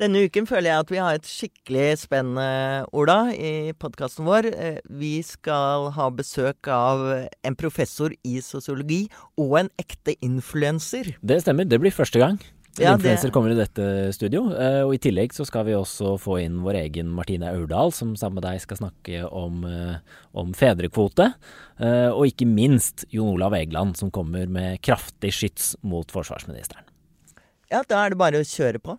Denne uken føler jeg at vi har et skikkelig spennende, Ola, i podkasten vår. Eh, vi skal ha besøk av en professor i sosiologi og en ekte influenser. Det stemmer. Det blir første gang. Ja, influenser det- kommer i dette studio. eh, Og i tillegg så skal vi også få inn vår egen Martine Aurdal, som sammen med deg skal snakke om, eh, om fedrekvote. Og ikke minst Jon Olav Egeland, som kommer med kraftig skyts mot forsvarsministeren. Ja, da er det bare å kjøre på.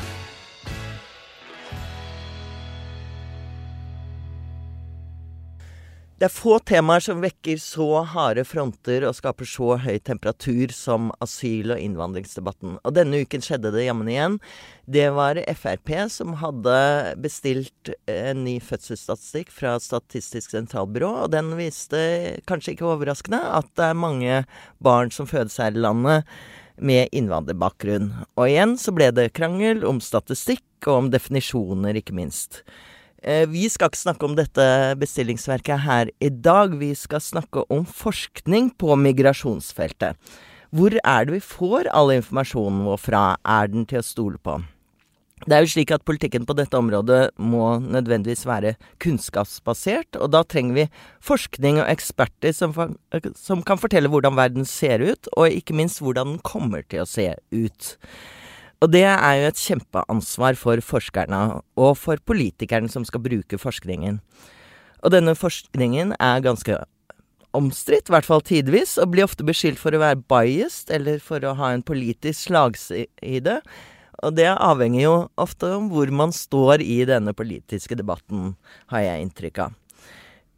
Det er få temaer som vekker så harde fronter og skaper så høy temperatur som asyl- og innvandringsdebatten. Og denne uken skjedde det jammen igjen. Det var Frp som hadde bestilt en ny fødselsstatistikk fra Statistisk sentralbyrå, og den viste, kanskje ikke overraskende, at det er mange barn som fødes her i landet med innvandrerbakgrunn. Og igjen så ble det krangel om statistikk og om definisjoner, ikke minst. Eh, Vi skal ikke snakke om dette bestillingsverket her i dag. Vi skal snakke om forskning på migrasjonsfeltet. Hvor er det vi får all informasjonen vår fra? Er den til å stole på? Det er jo slik at politikken på dette området må nødvendigvis være kunnskapsbasert, og da trenger vi forskning og eksperter som, som kan fortelle hvordan verden ser ut, og ikke minst hvordan den kommer til å se ut. Og det er jo et kjempeansvar for forskerne og for politikerne som skal bruke forskningen. Og denne forskningen er ganske omstridt, i hvert fall tidvis, og blir ofte beskyldt for å være biased, eller for å ha en politisk slagside. Og det avhenger jo ofte om hvor man står i denne politiske debatten, har jeg inntrykk av.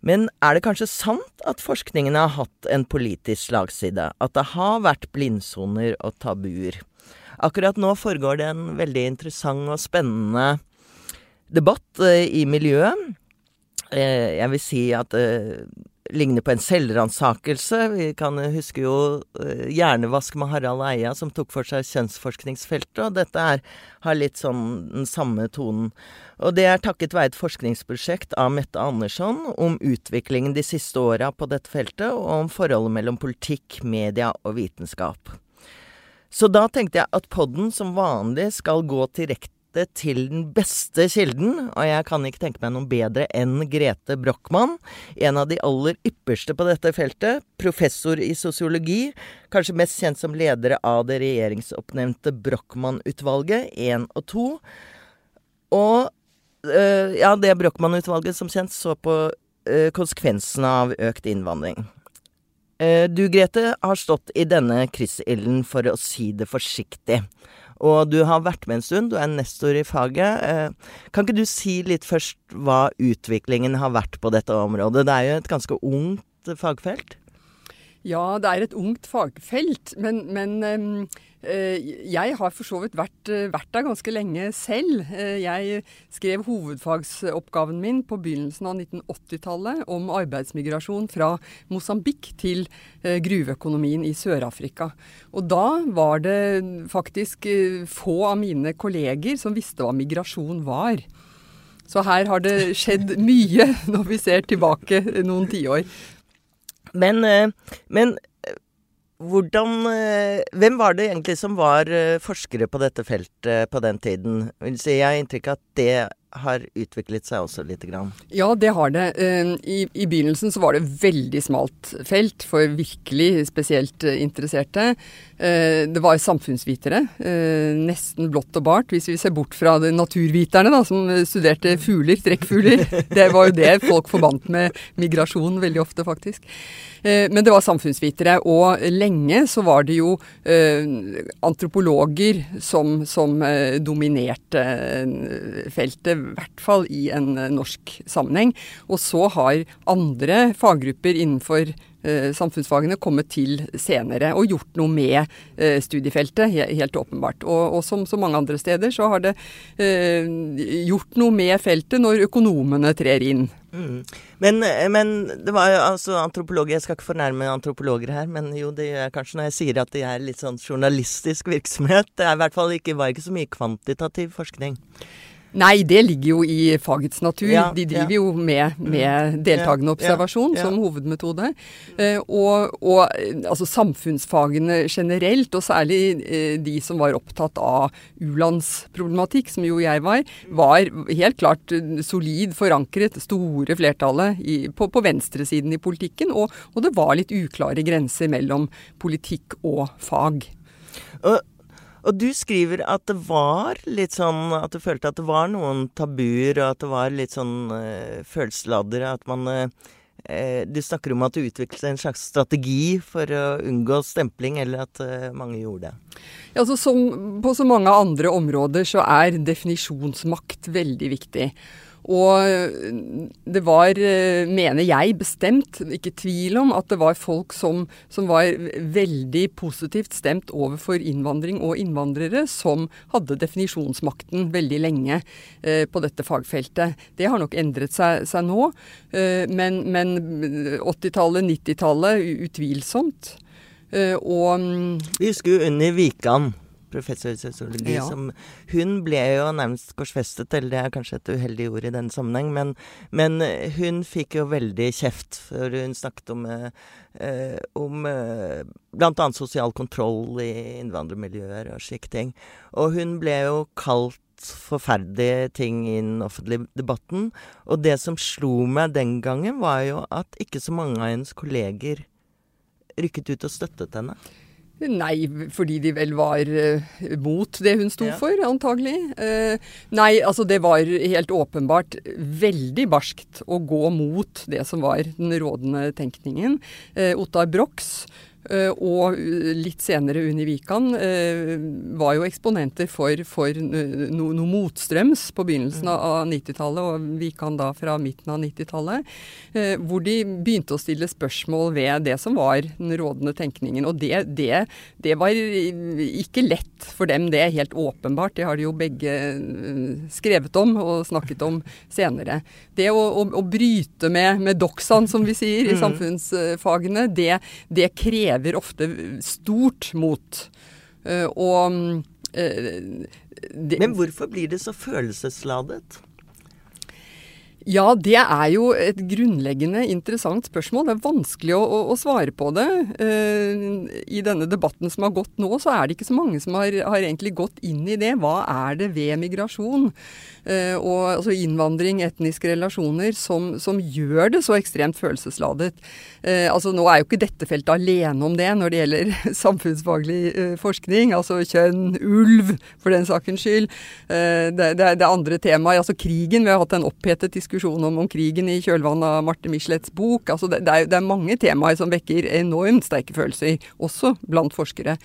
Men er det kanskje sant at forskningen har hatt en politisk slagside? At det har vært blindsoner og tabuer? Akkurat nå foregår det en veldig interessant og spennende debatt eh, i miljøet. Eh, jeg vil si at det ligner på en selvransakelse. Vi kan huske jo eh, Hjernevask med Harald Eia, som tok for seg kjønnsforskningsfeltet, og dette er, har litt sånn den samme tonen. Og det er takket være et forskningsprosjekt av Mette Andersson om utviklingen de siste åra på dette feltet, og om forholdet mellom politikk, media og vitenskap. Så da tenkte jeg at podden som vanlig skal gå direkte til den beste kilden, og jeg kan ikke tenke meg noen bedre enn Grete Brochmann, en av de aller ypperste på dette feltet, professor i sosiologi, kanskje mest kjent som leder av det regjeringsoppnevnte Brochmann-utvalget 1 og 2. Og øh, ja, det Brochmann-utvalget som kjent så på øh, konsekvensene av økt innvandring. Eh, Du, Grete, har stått i denne kryssilden, for å si det forsiktig. Og du har vært med en stund, du er nestor i faget. Eh, Kan ikke du si litt først hva utviklingen har vært på dette området? Det er jo et ganske ungt fagfelt. Ja, det er et ungt fagfelt, men, men ehm, eh, jeg har for så vidt vært, eh, vært der ganske lenge selv. Eh, jeg skrev hovedfagsoppgaven min på begynnelsen av 1980-tallet om arbeidsmigrasjon fra Mosambik til gruveøkonomien i Sør-Afrika. Og da var det faktisk få av mine kolleger som visste hva migrasjon var. Så her har det skjedd mye når vi ser tilbake noen tiår. Men, eh, men eh, hvordan eh, Hvem var det egentlig som var forskere på dette feltet på den tiden? Jeg har inntrykk av at det har utviklet seg også lite grann. Ja, det har det. Eh, I, I begynnelsen så var det veldig smalt felt for virkelig spesielt eh, interesserte. Eh, Det var samfunnsvitere, nesten blått og bart, hvis vi ser bort fra naturviterne da, som studerte fugler, trekkfugler. Det var jo det folk forbandt med migrasjon veldig ofte, faktisk. Men det var samfunnsvitere, og lenge så var det jo antropologer som, som dominerte feltet, hvert fall i en eh, norsk sammenheng. Og så har andre faggrupper innenfor eh, samfunnsfagene kommet til senere og gjort noe med eh, studiefeltet, helt åpenbart. Og, og som så mange andre steder så har det eh, gjort noe med feltet når økonomene trer inn. Mm. Men, men det var jo altså antropologer Jeg skal ikke fornærme antropologer her, men jo, det gjør jeg kanskje når jeg sier at det er litt sånn journalistisk virksomhet. Det er i hvert fall ikke, var ikke så mye kvantitativ forskning. Nei, det ligger jo i fagets natur. Ja, De driver ja. jo med, med deltakende Ja, ja, observasjon ja. som hovedmetode. Eh, og, og eh, altså samfunnsfagene generelt, og særlig eh, de som var opptatt av u-landsproblematikk, som jo jeg var, var helt klart eh, solid forankret, store flertallet i, på, på venstresiden i politikken. Og, og det var litt uklare grenser mellom politikk og fag. Og, og du skriver at det var litt sånn At du følte at det var noen tabuer, og at det var litt sånn uh, følelsesladder. At man eh, Du snakker om at du utviklet en slags strategi for å unngå stempling, eller at eh, mange gjorde det. Ja, altså som på så mange andre områder så er definisjonsmakt veldig viktig. Og det var, mener jeg bestemt, ikke tvil om, at det var folk som, som var veldig positivt stemt overfor innvandring og innvandrere, som hadde definisjonsmakten veldig lenge eh, på dette fagfeltet. Det har nok endret seg, seg nå, eh, men, men 80-tallet, 90-tallet, utvilsomt. Eh, og mm, Vi husker jo Unni Wikan, professor i sosiologi, Ja. som Hun ble jo nærmest korsfestet, eller det er kanskje et uheldig ord i den sammenheng, men, men hun fikk jo veldig kjeft, for hun snakket om eh, eh, om eh, bl.a. sosial kontroll i innvandrermiljøer og slike ting. Og hun ble jo kalt forferdelige ting i den offentlige debatten. Og det som slo meg den gangen, var jo at ikke så mange av hennes kolleger rykket ut og støttet henne. Nei, fordi de vel var eh, mot det hun sto Ja. for, antagelig. Eh, nei, altså det var helt åpenbart veldig barskt å gå mot det som var den rådende tenkningen. Eh, Ottar Brox og eh, litt senere Unni Wikan eh, var jo eksponenter for, for noe no, motstrøms på begynnelsen av, av 90-tallet, og Wikan da fra midten av 90-tallet. Eh, hvor de begynte å stille spørsmål ved det som var den rådende tenkningen. Og det, det, det var ikke lett for dem, det er helt åpenbart. Det har de jo begge eh, skrevet om og snakket om senere. Det å, å, å bryte med, med doxaen, som vi sier i samfunnsfagene, det, det krever ofte stort mot. Eh, og eh, det, Men hvorfor blir det så følelsesladet? Ja, det er jo et grunnleggende interessant spørsmål. Det er vanskelig å, å, å svare på det. Eh, I denne debatten som har gått nå, så er det ikke så mange som har, har egentlig gått inn i det. Hva er det ved migrasjon og altså innvandring, etniske relasjoner, som, som gjør det så ekstremt følelsesladet? Eh, altså Nå er jo ikke dette feltet alene om det når det gjelder samfunnsfaglig eh, forskning. Altså kjønn, ulv, for den sakens skyld. Eh, det, det, det andre temaet, Altså krigen. Vi har hatt en opphetet diskusjon om, om krigen i kjølvannet av Marte Michelets bok. Altså det, det, er, det er mange temaer som vekker enormt sterke følelser, også blant forskere.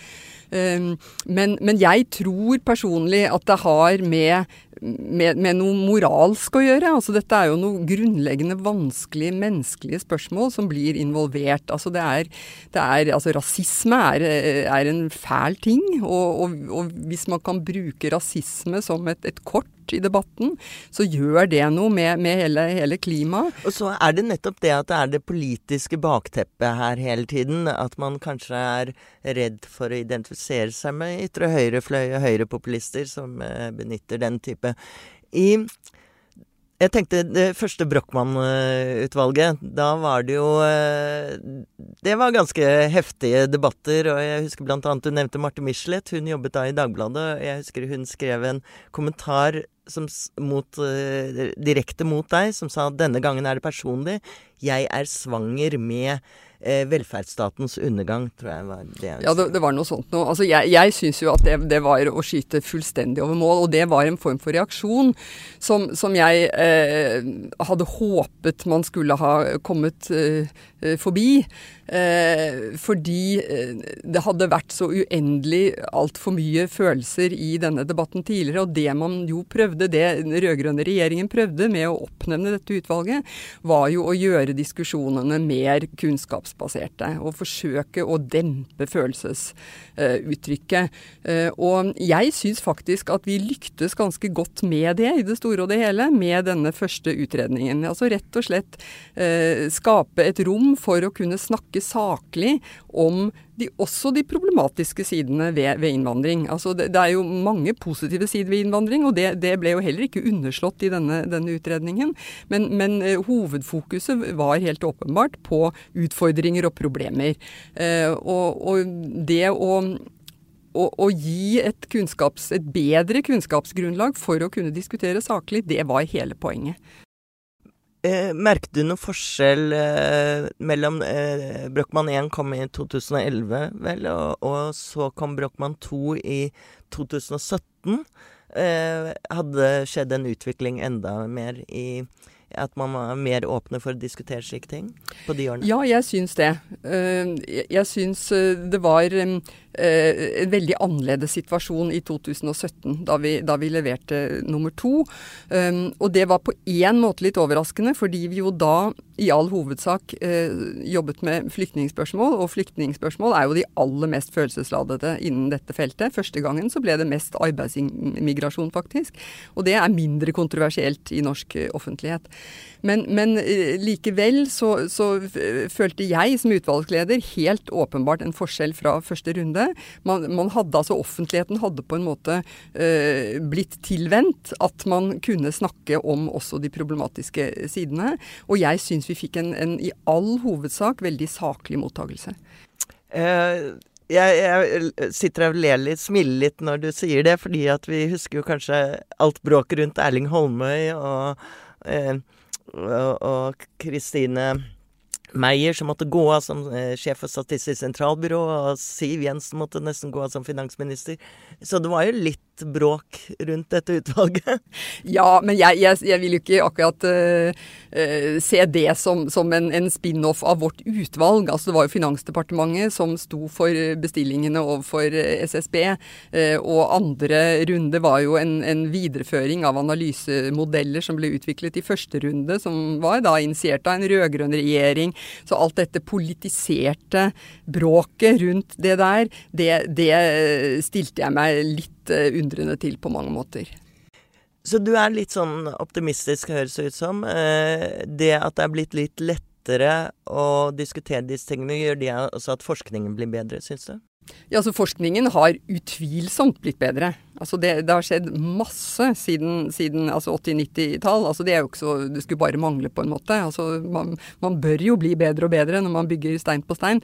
Men, men jeg tror personlig at det har med, med, med noe moralsk å gjøre. Altså dette er jo noe grunnleggende vanskelige menneskelige spørsmål som blir involvert. Altså det er, det er altså rasisme er, er en fæl ting. Og, og, og hvis man kan bruke rasisme som et, et kort i debatten, så gjør det noe med, med hele, hele klimaet. Og så er det nettopp det at det er det politiske bakteppet her hele tiden. At man kanskje er redd for å identifisere seg med ytre høyrefløy og høyrepopulister som eh, benytter den type. I jeg tenkte det første Brochmann-utvalget, da var det jo eh, Det var ganske heftige debatter, og jeg husker blant annet du nevnte Marte Michelet. Hun jobbet da i Dagbladet, og jeg husker hun skrev en kommentar som, mot, eh, direkte mot deg, som sa denne gangen er det personlig. Jeg er svanger med eh, velferdsstatens undergang, tror jeg var det hun Ja, det, det var noe sånt noe. Altså, jeg jeg syns jo at det, det var å skyte fullstendig over mål, og det var en form for reaksjon som, som jeg eh, hadde håpet man skulle ha kommet eh, forbi. Eh, fordi eh, det hadde vært så uendelig altfor mye følelser i denne debatten tidligere. Og det man jo prøvde, det den rød-grønne regjeringen prøvde med å oppnevne dette utvalget, var jo å gjøre diskusjonene mer kunnskapsbaserte. Og forsøke å dempe følelsesuttrykket. Eh, og jeg syns faktisk at vi lyktes ganske godt med det i det store og det hele, med denne første utredningen. Altså rett og slett eh, skape et rom rom for å kunne snakke saklig om de, også de problematiske sidene ved, ved innvandring. Altså det, det, er jo mange positive sider ved innvandring, og det, det ble jo heller ikke underslått i denne, denne utredningen. Men, men uh, hovedfokuset var helt åpenbart på utfordringer og problemer. Eh, og, og, det å, å, gi et, kunnskaps, et bedre kunnskapsgrunnlag for å kunne diskutere saklig, det var hele poenget. Eh, merket du noen forskjell eh, mellom eh, Brochmann 1 kom i 2011, vel, og, og så kom Brochmann 2 i 2017? Eh, hadde skjedd en utvikling enda mer i at man var mer åpne for å diskutere slike ting på de årene? Ja, jeg syns det. Eh, jeg syns eh, det var eh, en veldig annerledes situasjon i 2017, da vi, da vi leverte nummer to. Og det var på én måte litt overraskende, fordi vi jo da i all hovedsak eh, jobbet med flyktningspørsmål, og flyktningspørsmål er jo de aller mest følelsesladede innen dette feltet. Første gangen så ble det mest arbeidsmigrasjon faktisk. Og det er mindre kontroversielt i norsk eh, offentlighet. Men, men eh, likevel så, så, følte jeg som utvalgsleder helt åpenbart en forskjell fra første runde. Man, man hadde altså Offentligheten hadde på en måte øh, blitt tilvendt at man kunne snakke om også de problematiske sidene. Og jeg syns vi fikk en, en, i all hovedsak veldig saklig mottakelse. Eh, jeg, jeg, sitter og ler litt, smiler litt når du sier det, fordi at vi husker jo kanskje alt bråket rundt Erling Holmøy og og Kristine Meyer, som måtte gå av som eh, sjef for Statistisk sentralbyrå, og Siv Jensen måtte nesten gå av som finansminister. Så det var jo litt bråk rundt dette utvalget. Ja, men jeg, jeg, jeg vil jo ikke akkurat uh, uh, se det som, som en, en spin-off av vårt utvalg. Altså Det var jo Finansdepartementet som sto for bestillingene overfor SSB. Uh, og andre runde var jo en, en, videreføring av analysemodeller som ble utviklet i første runde, som var da initiert av en rød-grønn regjering. Så alt dette politiserte bråket rundt det der, det, det stilte jeg meg litt Eh, undrende til på mange måter. Så du er litt sånn optimistisk, høres det ut som. Eh, det at det er blitt litt lettere å diskutere disse tingene, gjør det også at forskningen blir bedre, syns du? Ja, altså Forskningen har utvilsomt blitt bedre. Altså det, det har skjedd masse siden, siden altså 80-90-tall. Altså det Det skulle bare mangle, på en måte. Altså man, man, bør jo bli bedre og bedre når man bygger stein på stein.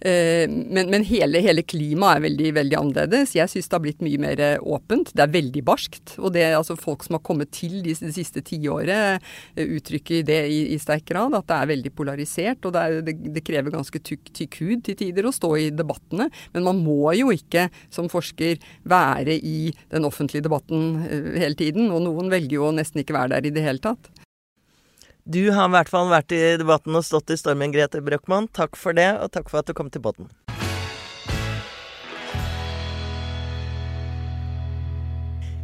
Eh, men, men hele, hele, klimaet er veldig, veldig annerledes. Jeg syns det har blitt mye mer eh, åpent. Det er veldig barskt. Og det altså folk som har kommet til de, de siste tiåret, eh, uttrykker det i, i, sterk grad. At det er veldig polarisert. Og det, er, det, det krever ganske tykk, tykk hud til tider å stå i debattene. Men man må jo ikke som forsker være i den offentlige debatten hele tiden. Og noen velger jo å nesten ikke være der i det hele tatt. Du har i hvert fall vært i debatten og stått i stormen, Grete Brøchmann. Takk for det, og takk for at du kom til båten.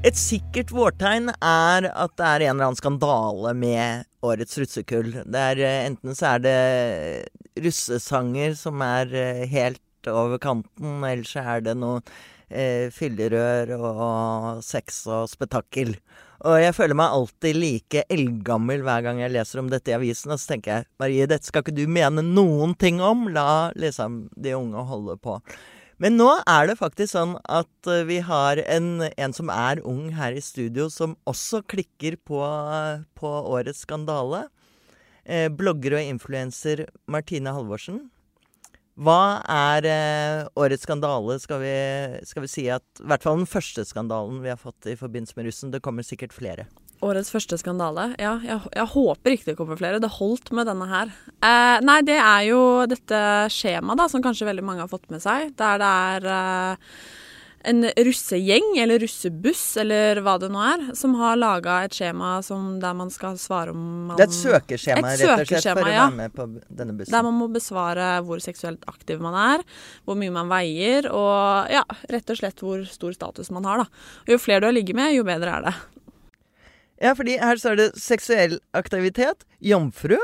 Et sikkert vårtegn er at det er en eller annen skandale med årets russekull. Er, eh, enten så er det russesanger som er eh, helt over kanten, Ellers er det noe eh, fyllerør og sex og spetakkel. Og jeg føler meg alltid like eldgammel hver gang jeg leser om dette i avisen. Og så tenker jeg Marie, dette skal ikke du mene noen ting om. La liksom de unge holde på. Men nå er det faktisk sånn at eh, vi har en, en som er ung her i studio, som også klikker på, på årets skandale. Eh, blogger og influenser Martine Halvorsen. Hva er eh, årets skandale? Skal vi, skal vi, si at I hvert fall den første skandalen vi har fått i forbindelse med russen. Det kommer sikkert flere. Årets første skandale? Ja, jeg, jeg håper ikke det kommer flere. Det holdt med denne her. Eh, nei, det er jo dette skjemaet da, som kanskje veldig mange har fått med seg. Der det er eh, en russegjeng, eller russebuss, eller hva det nå er, som har laga et skjema der man skal svare om man, Det er et søkeskjema, et rett og slett, for å være med på denne bussen? Der man må besvare hvor seksuelt aktiv man er, hvor mye man veier, og ja, rett og slett hvor stor status man har, da. Og jo flere du har ligget med, jo bedre er det. Ja, fordi her står det seksuell aktivitet, jomfru,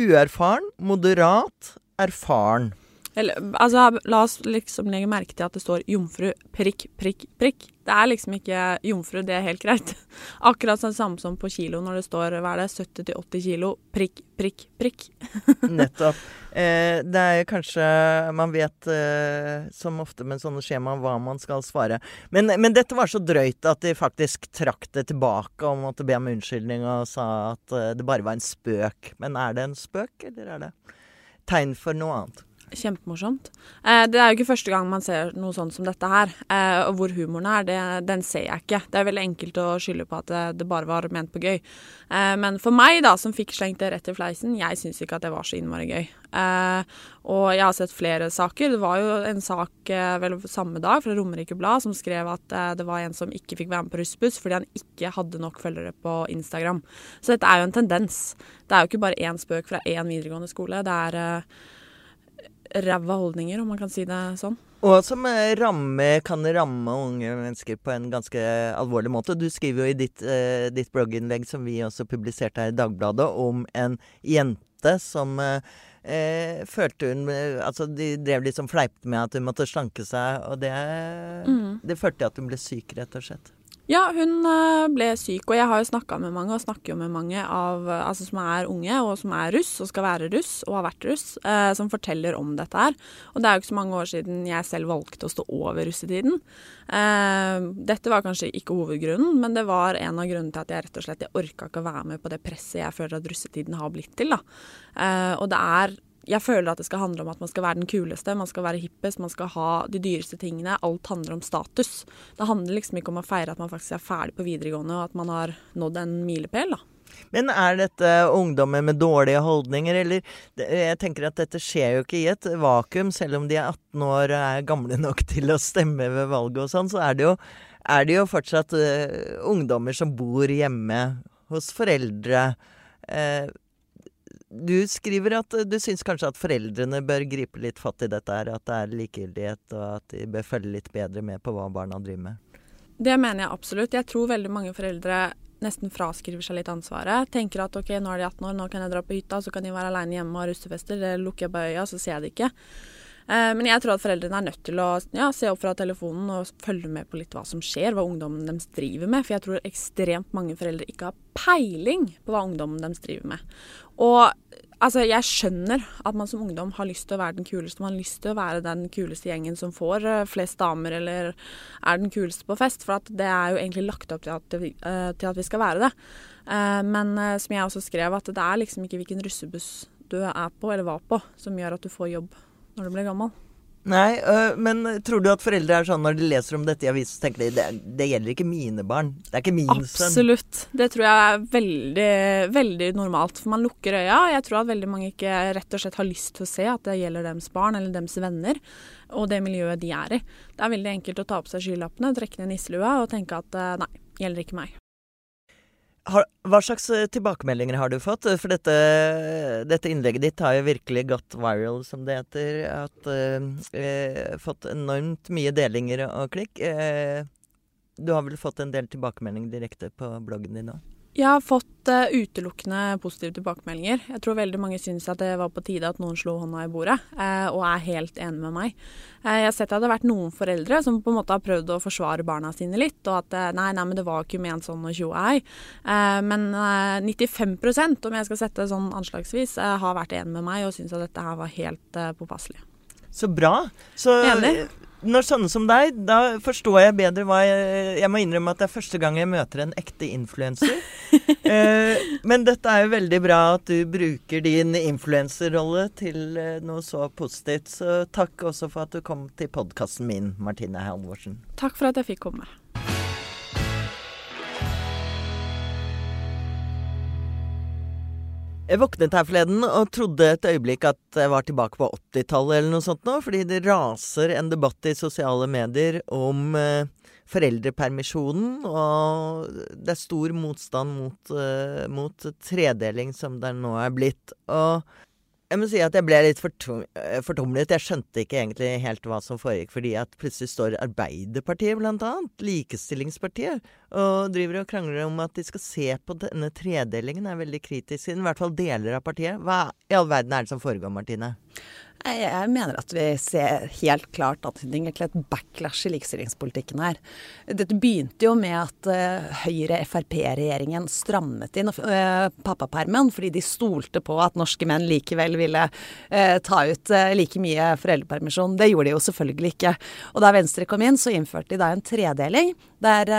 uerfaren, moderat, erfaren. Eller, altså, la oss liksom legge merke til at det står jomfru prikk, prikk, prikk. Det er liksom ikke jomfru, det er helt greit. Akkurat det samme som på kilo når det står hva er det, 70-80 kilo prikk, prikk, prikk. Nettopp. Eh, det er kanskje Man vet eh, som ofte med sånne skjemaer hva man skal svare. Men, men, dette var så drøyt at de faktisk trakk det tilbake og måtte be om unnskyldning og sa at eh, det bare var en spøk. Men er det en spøk, eller er det tegn for noe annet? Kjempemorsomt. Eh, det er jo ikke første gang man ser noe sånt som dette her. Eh, og hvor humoren er, det, den ser jeg ikke. Det er veldig enkelt å skylde på at det, det bare var ment på gøy. Eh, men for meg, da, som fikk slengt det rett i fleisen, jeg syns ikke at det var så innmari gøy. Eh, og jeg har sett flere saker. Det var jo en sak eh, vel samme dag fra Romerike Blad som skrev at eh, det var en som ikke fikk være med på russbuss fordi han ikke hadde nok følgere på Instagram. Så dette er jo en tendens. Det er jo ikke bare én spøk fra én videregående skole. Det er ræva holdninger, om man kan si det sånn. Og som ramme, kan ramme unge mennesker på en ganske alvorlig måte. Du skriver jo i ditt, eh, ditt blogginnlegg, som vi også publiserte her i Dagbladet, om en jente som eh, følte hun Altså, de drev liksom fleipte med at hun måtte slanke seg, og det, mm. det førte til at hun ble syk, rett og slett. Ja, hun eh, ble syk, og jeg har jo snakka med mange, og snakker jo med mange av, eh, altså, som er unge, og som er russ, og skal være russ, og har vært russ, eh, som forteller om dette her. Og det er jo ikke så mange år siden jeg selv valgte å stå over russetiden. Eh, dette var kanskje ikke hovedgrunnen, men det var en av grunnene til at jeg rett og slett jeg orka ikke å være med på det presset jeg føler at russetiden har blitt til. da. Eh, og det er jeg føler at det skal handle om at man skal være den kuleste, man skal være hippest, man skal ha de dyreste tingene. Alt handler om status. Det handler liksom ikke om å feire at man faktisk er ferdig på videregående og at man har nådd en milepæl, da. Men er dette ungdommer med dårlige holdninger, eller Jeg tenker at dette skjer jo ikke i et vakuum. Selv om de er 18 år og er gamle nok til å stemme ved valget og sånn, så er det jo, er det jo fortsatt uh, ungdommer som bor hjemme hos foreldre. Uh, du skriver at du syns kanskje at foreldrene bør gripe litt fatt i dette her. At det er likegyldighet, og at de bør følge litt bedre med på hva barna driver med. Det mener jeg absolutt. Jeg tror veldig mange foreldre nesten fraskriver seg litt ansvaret. Tenker at ok, nå er de 18 år, nå kan jeg dra på hytta, så kan de være aleine hjemme og ha russefester. Det lukker jeg bare øya, så ser jeg det ikke. Eh, men jeg tror at foreldrene er nødt til å ja, se opp fra telefonen og følge med på litt hva som skjer, hva ungdommen deres driver med. For jeg tror ekstremt mange foreldre ikke har peiling på hva ungdommen deres driver med. Og altså, jeg skjønner at man som ungdom har lyst til å være den kuleste. Man har lyst til å være den kuleste gjengen som får eh, flest damer, eller er den kuleste på fest. For det er jo egentlig lagt opp til at, vi, uh, til at vi skal være det. Men som jeg også skrev, at det er liksom ikke hvilken russebuss du er på eller var på, som gjør at du får jobb når du blir gammel. Nei, øh, men tror du at foreldre er sånn når de leser om dette i avisen, så tenker de det, det gjelder ikke mine barn. Det er ikke min Absolutt. sønn. Absolutt. Det tror jeg er veldig, veldig normalt. For man lukker øya. Jeg tror at veldig mange ikke rett og slett har lyst til å se at det gjelder deres barn eller deres venner og det miljøet de er i. Det er veldig enkelt å ta på seg skylappene, trekke ned nisselua og tenke at øh, nei, gjelder ikke meg. Har, hva slags eh, tilbakemeldinger har du fått? For dette, dette, innlegget ditt har jo virkelig gått viral, som det heter. At, eh, eh, fått enormt mye delinger og klikk. Eh, du har vel fått en del tilbakemeldinger direkte på bloggen din òg? Jeg har fått uh, utelukkende positive tilbakemeldinger. Jeg tror veldig mange syns at det var på tide at noen slo hånda i bordet, uh, og er helt enig med meg. Uh, jeg har sett at det har vært noen foreldre som på en måte har prøvd å forsvare barna sine litt, og at nei, nei, men det var ikke ment sånn og tjo ei. men 95% om jeg skal sette sånn anslagsvis, har vært enig med meg og syns at dette her var helt påpasselig. Så bra. Så, Enig når sånne som deg, da forstår jeg bedre hva jeg Jeg må innrømme at det er første gang jeg møter en ekte influenser. eh, men dette er jo veldig bra at du bruker din influenserrolle til eh, noe så positivt. Så takk også for at du kom til podkasten min, Martine Halvorsen. Takk for at jeg fikk komme. Jeg våknet her forleden og trodde et øyeblikk at jeg var tilbake på 80-tallet eller noe sånt nå, fordi det raser en debatt i sosiale medier om eh, foreldrepermisjonen, og det er stor motstand mot, eh, mot tredeling som det nå er blitt. Og jeg må si at jeg ble litt eh, fortumlet. Jeg skjønte ikke egentlig helt hva som foregikk, fordi at plutselig står Arbeiderpartiet, blant annet, Likestillingspartiet, og driver og krangler om at de skal se på denne tredelingen, er veldig kritisk, i hvert fall deler av partiet. Hva i all verden er det som foregår, Martine? Jeg mener at vi ser helt klart antydninger til et backlash i likestillingspolitikken her. Dette begynte jo med at uh, Høyre-Frp-regjeringen strammet inn uh, pappapermen fordi de stolte på at norske menn likevel ville uh, ta ut like mye foreldrepermisjon. Det gjorde de jo selvfølgelig ikke. Og da Venstre kom inn, så innførte de da en tredeling der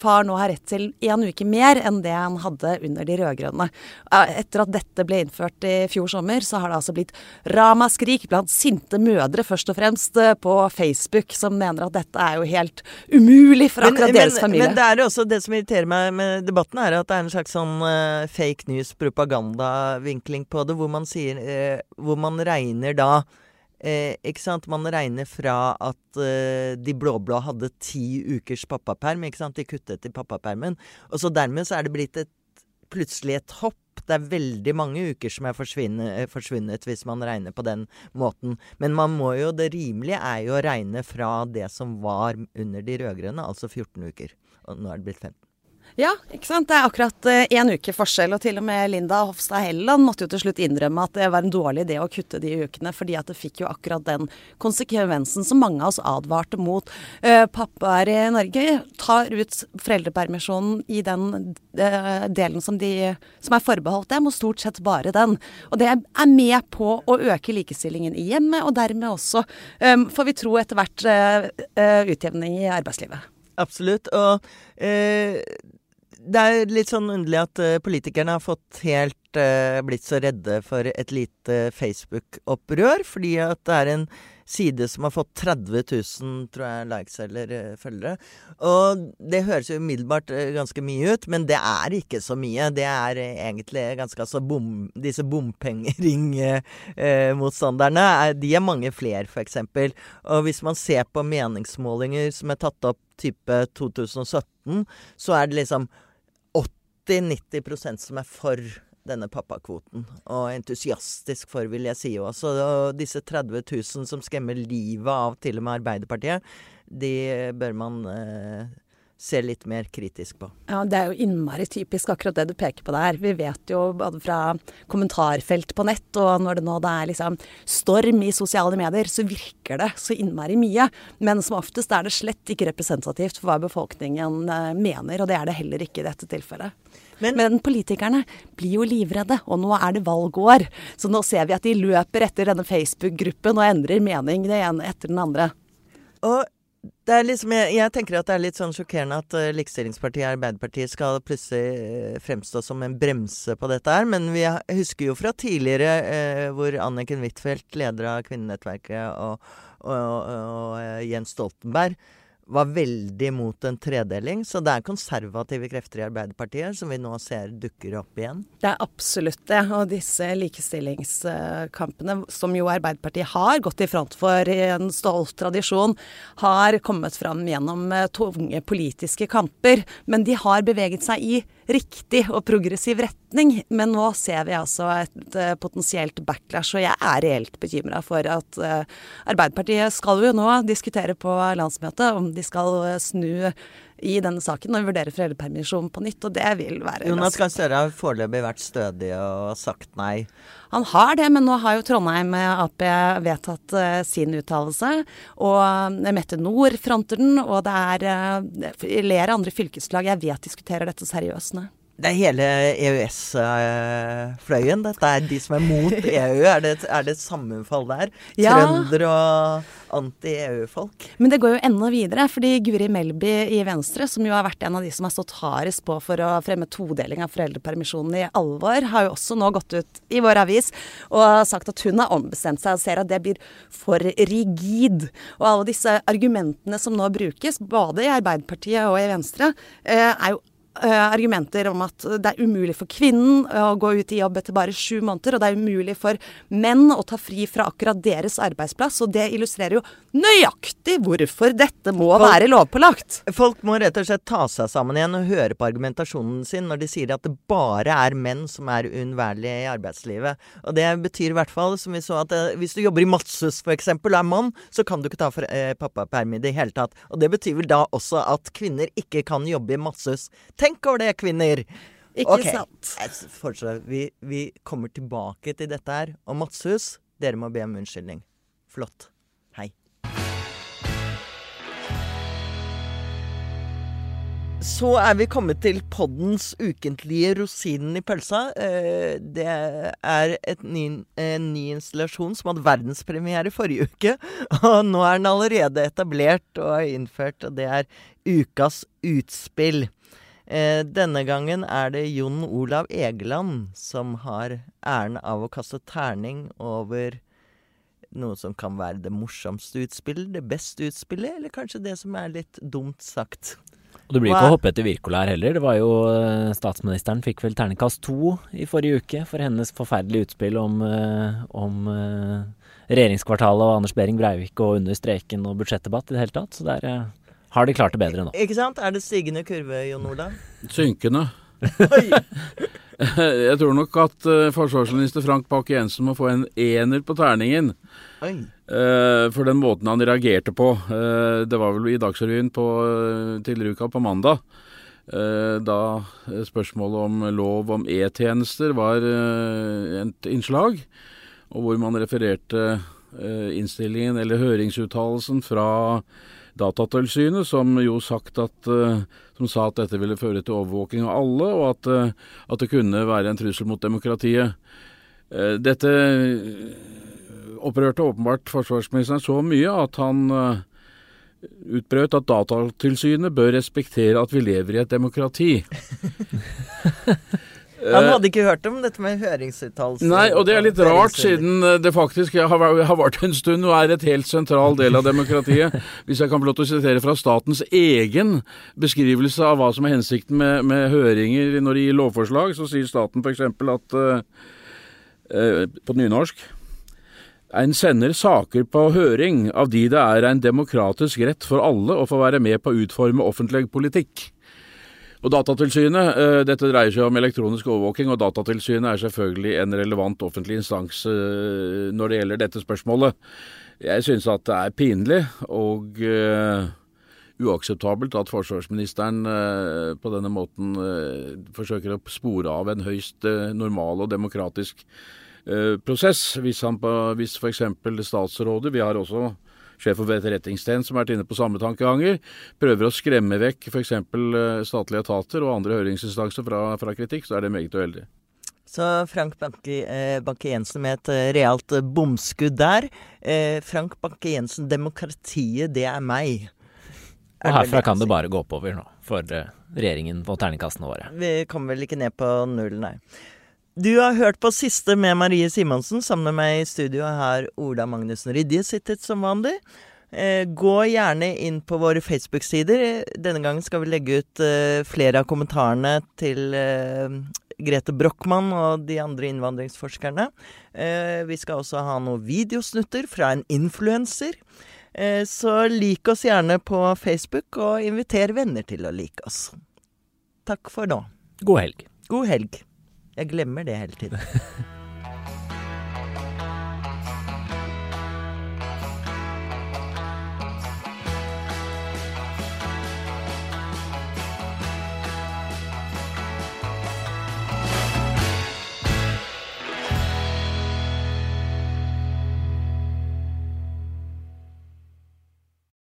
far nå har rett til én uke mer enn det han hadde under de rød-grønne. Etter at dette ble innført i fjor sommer, så har det altså blitt ramaskrik blant sinte mødre, først og fremst eh, på Facebook, som mener at dette er jo helt umulig for akkurat men, deres men, familie. Men det er jo også det som irriterer meg med debatten, er at det er en slags sånn uh, fake news-propagandavinkling på det, hvor man sier uh, Hvor man regner da Eh, ikke sant? Man regner fra at eh, de blå-blå hadde ti ukers pappaperm. ikke sant? De kuttet i pappapermen. Og så dermed så er det blitt et, plutselig et hopp. Det er veldig mange uker som er forsvunnet, forsvunnet, hvis man regner på den måten. Men man må jo, det rimelige er jo å regne fra det som var under de rød-grønne, altså 14 uker. Og nå er det blitt 15. Ja, ikke sant. Det er akkurat én uh, uke forskjell. Og til og med Linda Hofstad Helleland måtte jo til slutt innrømme at det var en dårlig idé å kutte de ukene, fordi at det fikk jo akkurat den konsekvensen som mange av oss advarte mot. Uh, pappaer i Norge tar ut foreldrepermisjonen i den uh, delen som, de, som, er forbeholdt dem, og stort sett bare den. Og det er med på å øke likestillingen i hjemmet, og dermed også, får vi tro, etter hvert utjevning i arbeidslivet. Absolutt. Og eh, det er litt sånn underlig at uh, politikerne har fått helt uh, blitt så redde for et lite Facebook-opprør, fordi at det er en side som har fått 30 000 tror jeg, likes eller uh, følgere. Og det høres jo umiddelbart ganske mye ut, men det er ikke så mye. Det er egentlig ganske altså bom, Disse bompengeringmotstanderne, de er mange flere, f.eks. Og hvis man ser på meningsmålinger som er tatt opp type 2017, så er det liksom 80-90% som er for denne pappakvoten. Og entusiastisk for, vil jeg si også. Og disse 30 000 som skremmer livet av til og med Arbeiderpartiet, de bør man eh, se litt mer kritisk på. Ja, Det er jo innmari typisk akkurat det du peker på der. Vi vet jo både fra kommentarfelt på nett og når det nå det er liksom storm i sosiale medier, så virker det så innmari mye. Men som oftest er det slett ikke representativt for hva befolkningen eh, mener, og det er det heller ikke i dette tilfellet. Men, Men, politikerne blir jo livredde, og nå er det valgår. Så nå ser vi at de løper etter denne Facebook-gruppen og endrer mening det ene etter den andre. Og liksom, jeg, jeg, tenker at det er litt sånn sjokkerende at uh, Likestillingspartiet Arbeiderpartiet skal plutselig uh, fremstå som en bremse på dette her. Men vi husker jo fra tidligere uh, hvor Anniken Huitfeldt, leder av Kvinnenettverket, og, og, og, og Jens Stoltenberg var veldig mot en tredeling. Så det er konservative krefter i Arbeiderpartiet som vi nå ser dukker opp igjen. Det er absolutt det. Og disse likestillingskampene, som jo Arbeiderpartiet har gått i front for i en stolt tradisjon, har kommet fram gjennom eh, tunge politiske kamper. Men de har beveget seg i riktig og progressiv retning. Men nå ser vi altså et uh, potensielt backlash, og jeg er reelt bekymra for at uh, Arbeiderpartiet skal jo nå diskutere på landsmøtet om de skal uh, snu i denne saken når vi vurderer foreldrepermisjon på nytt, og det vil være Jonas Gahr Støre har foreløpig vært stødig og sagt nei. Han har det, men nå har jo Trondheim Ap vedtatt uh, sin uttalelse. Og Mette Nord fronter den, og det er uh, flere andre fylkeslag jeg vet diskuterer dette seriøst nå. Det er hele EØS-fløyen. Dette er de som er mot EU. Er det, er det et sammenfall der? Ja. Trønder og anti-EU-folk? Men det går jo enda videre. fordi Guri Melby i Venstre, som jo har vært en av de som har stått hardest på for å fremme todeling av foreldrepermisjonen i alvor, har jo også nå gått ut i vår avis og sagt at hun har ombestemt seg og ser at det blir for rigid. Og alle disse argumentene som nå brukes, både i Arbeiderpartiet og i Venstre, eh, er jo argumenter om at det er umulig for kvinnen å gå ut i jobb etter bare sju måneder, og det er umulig for menn å ta fri fra akkurat deres arbeidsplass. Og det illustrerer jo nøyaktig hvorfor dette må folk, være lovpålagt. Folk må rett og slett ta seg sammen igjen og høre på argumentasjonen sin når de sier at det bare er menn som er uunnværlige i arbeidslivet. Og det betyr i hvert fall, som vi så, at uh, hvis du jobber i Matshus f.eks. og er mann, så kan du ikke ta uh, pappaperm i det hele tatt. Og det betyr vel da også at kvinner ikke kan jobbe i Matshus. Tenk Tenk over det, kvinner! Ikke okay. sant. Vi, vi, kommer tilbake til dette her. Og Matshus, Dere må be om unnskyldning. Flott. Hei. Så er vi kommet til poddens ukentlige rosinen i pølsa. Eh, det er ny, en ny installasjon som hadde verdenspremiere forrige uke. Og nå er den allerede etablert og innført, og det er Ukas utspill. Eh, denne gangen er det Jon Olav Egeland som har æren av å kaste terning over noe som kan være det morsomste utspillet, det beste utspillet, eller kanskje det som er litt dumt sagt. Og det blir ikke å hoppe etter Wirkola her heller. Det var jo eh, Statsministeren fikk vel terningkast to i forrige uke for hennes forferdelige utspill om, eh, om regjeringskvartalet og Anders Behring Breivik og under streken og budsjettdebatt i det hele tatt. Så det uh, har de klart det bedre nå. Ikke sant? Er det stigende kurve, Jon Ola? Synkende. Jeg tror nok at uh, forsvarsminister Frank Bakke-Jensen må få en ener på terningen. Uh, for den måten han reagerte på. Uh, det var vel i Dagsrevyen på, tidligere uka på mandag. da spørsmålet om lov om E-tjenester var et innslag. Og hvor man refererte innstillingen eller høringsuttalelsen fra Datatilsynet, som jo sagt at, uh, som sa at dette ville føre til overvåking av alle, og at, uh, at det kunne være en trussel mot demokratiet. Uh, dette opprørte åpenbart forsvarsministeren så mye at han utbrøt at Datatilsynet bør respektere at vi lever i et demokrati. Han hadde ikke hørt om dette med høringsuttalelser? Nei, og det er litt rart, siden eh, det faktisk har, har vært en stund og er et helt sentral del av demokratiet. Hvis jeg kan få lov til å sitere fra statens egen beskrivelse av hva som er hensikten med, med høringer når det gir lovforslag, så sier staten f.eks. at uh, uh, på nynorsk en sender saker på høring av de det er en demokratisk rett for alle å få være med på å utforme offentlig politikk. Og Datatilsynet, uh, Dette dreier seg om elektronisk overvåking, og Datatilsynet er selvfølgelig en relevant offentlig instans uh, når det gjelder dette spørsmålet. Jeg synes at det er pinlig og uh, uakseptabelt at forsvarsministeren på denne måten forsøker å spore av en høyst normal og demokratisk prosess. Hvis, han på, hvis f.eks. statsrådet Vi har også sjef for etterretningstjenesten som har vært inne på samme tankeganger, prøver å skremme vekk f.eks. Eh, statlige etater og andre høringsinstanser fra, fra kritikk, så er det meget uheldig. Så Frank Banke-Jensen med et eh, realt eh, bomskudd der. Eh, Frank Banke-Jensen, demokratiet, det er meg. Og herfra kan det bare gå oppover nå, for regjeringen og terningkastene våre. Vi kommer vel ikke ned på null, nei. Du har hørt på siste med Marie Simonsen. Sammen med meg i studio har Ola Magnussen Rydje sittet som vanlig. Eh, gå gjerne inn på våre Facebook-sider. Denne gangen skal vi legge ut eh, flere av kommentarene til eh, Grete Brochmann og de andre innvandringsforskerne. Vi skal også ha noen videosnutter fra en influenser. Så lik oss gjerne på Facebook, og inviter venner til å like oss. Takk for nå. God helg. God helg. Jeg glemmer det hele tiden.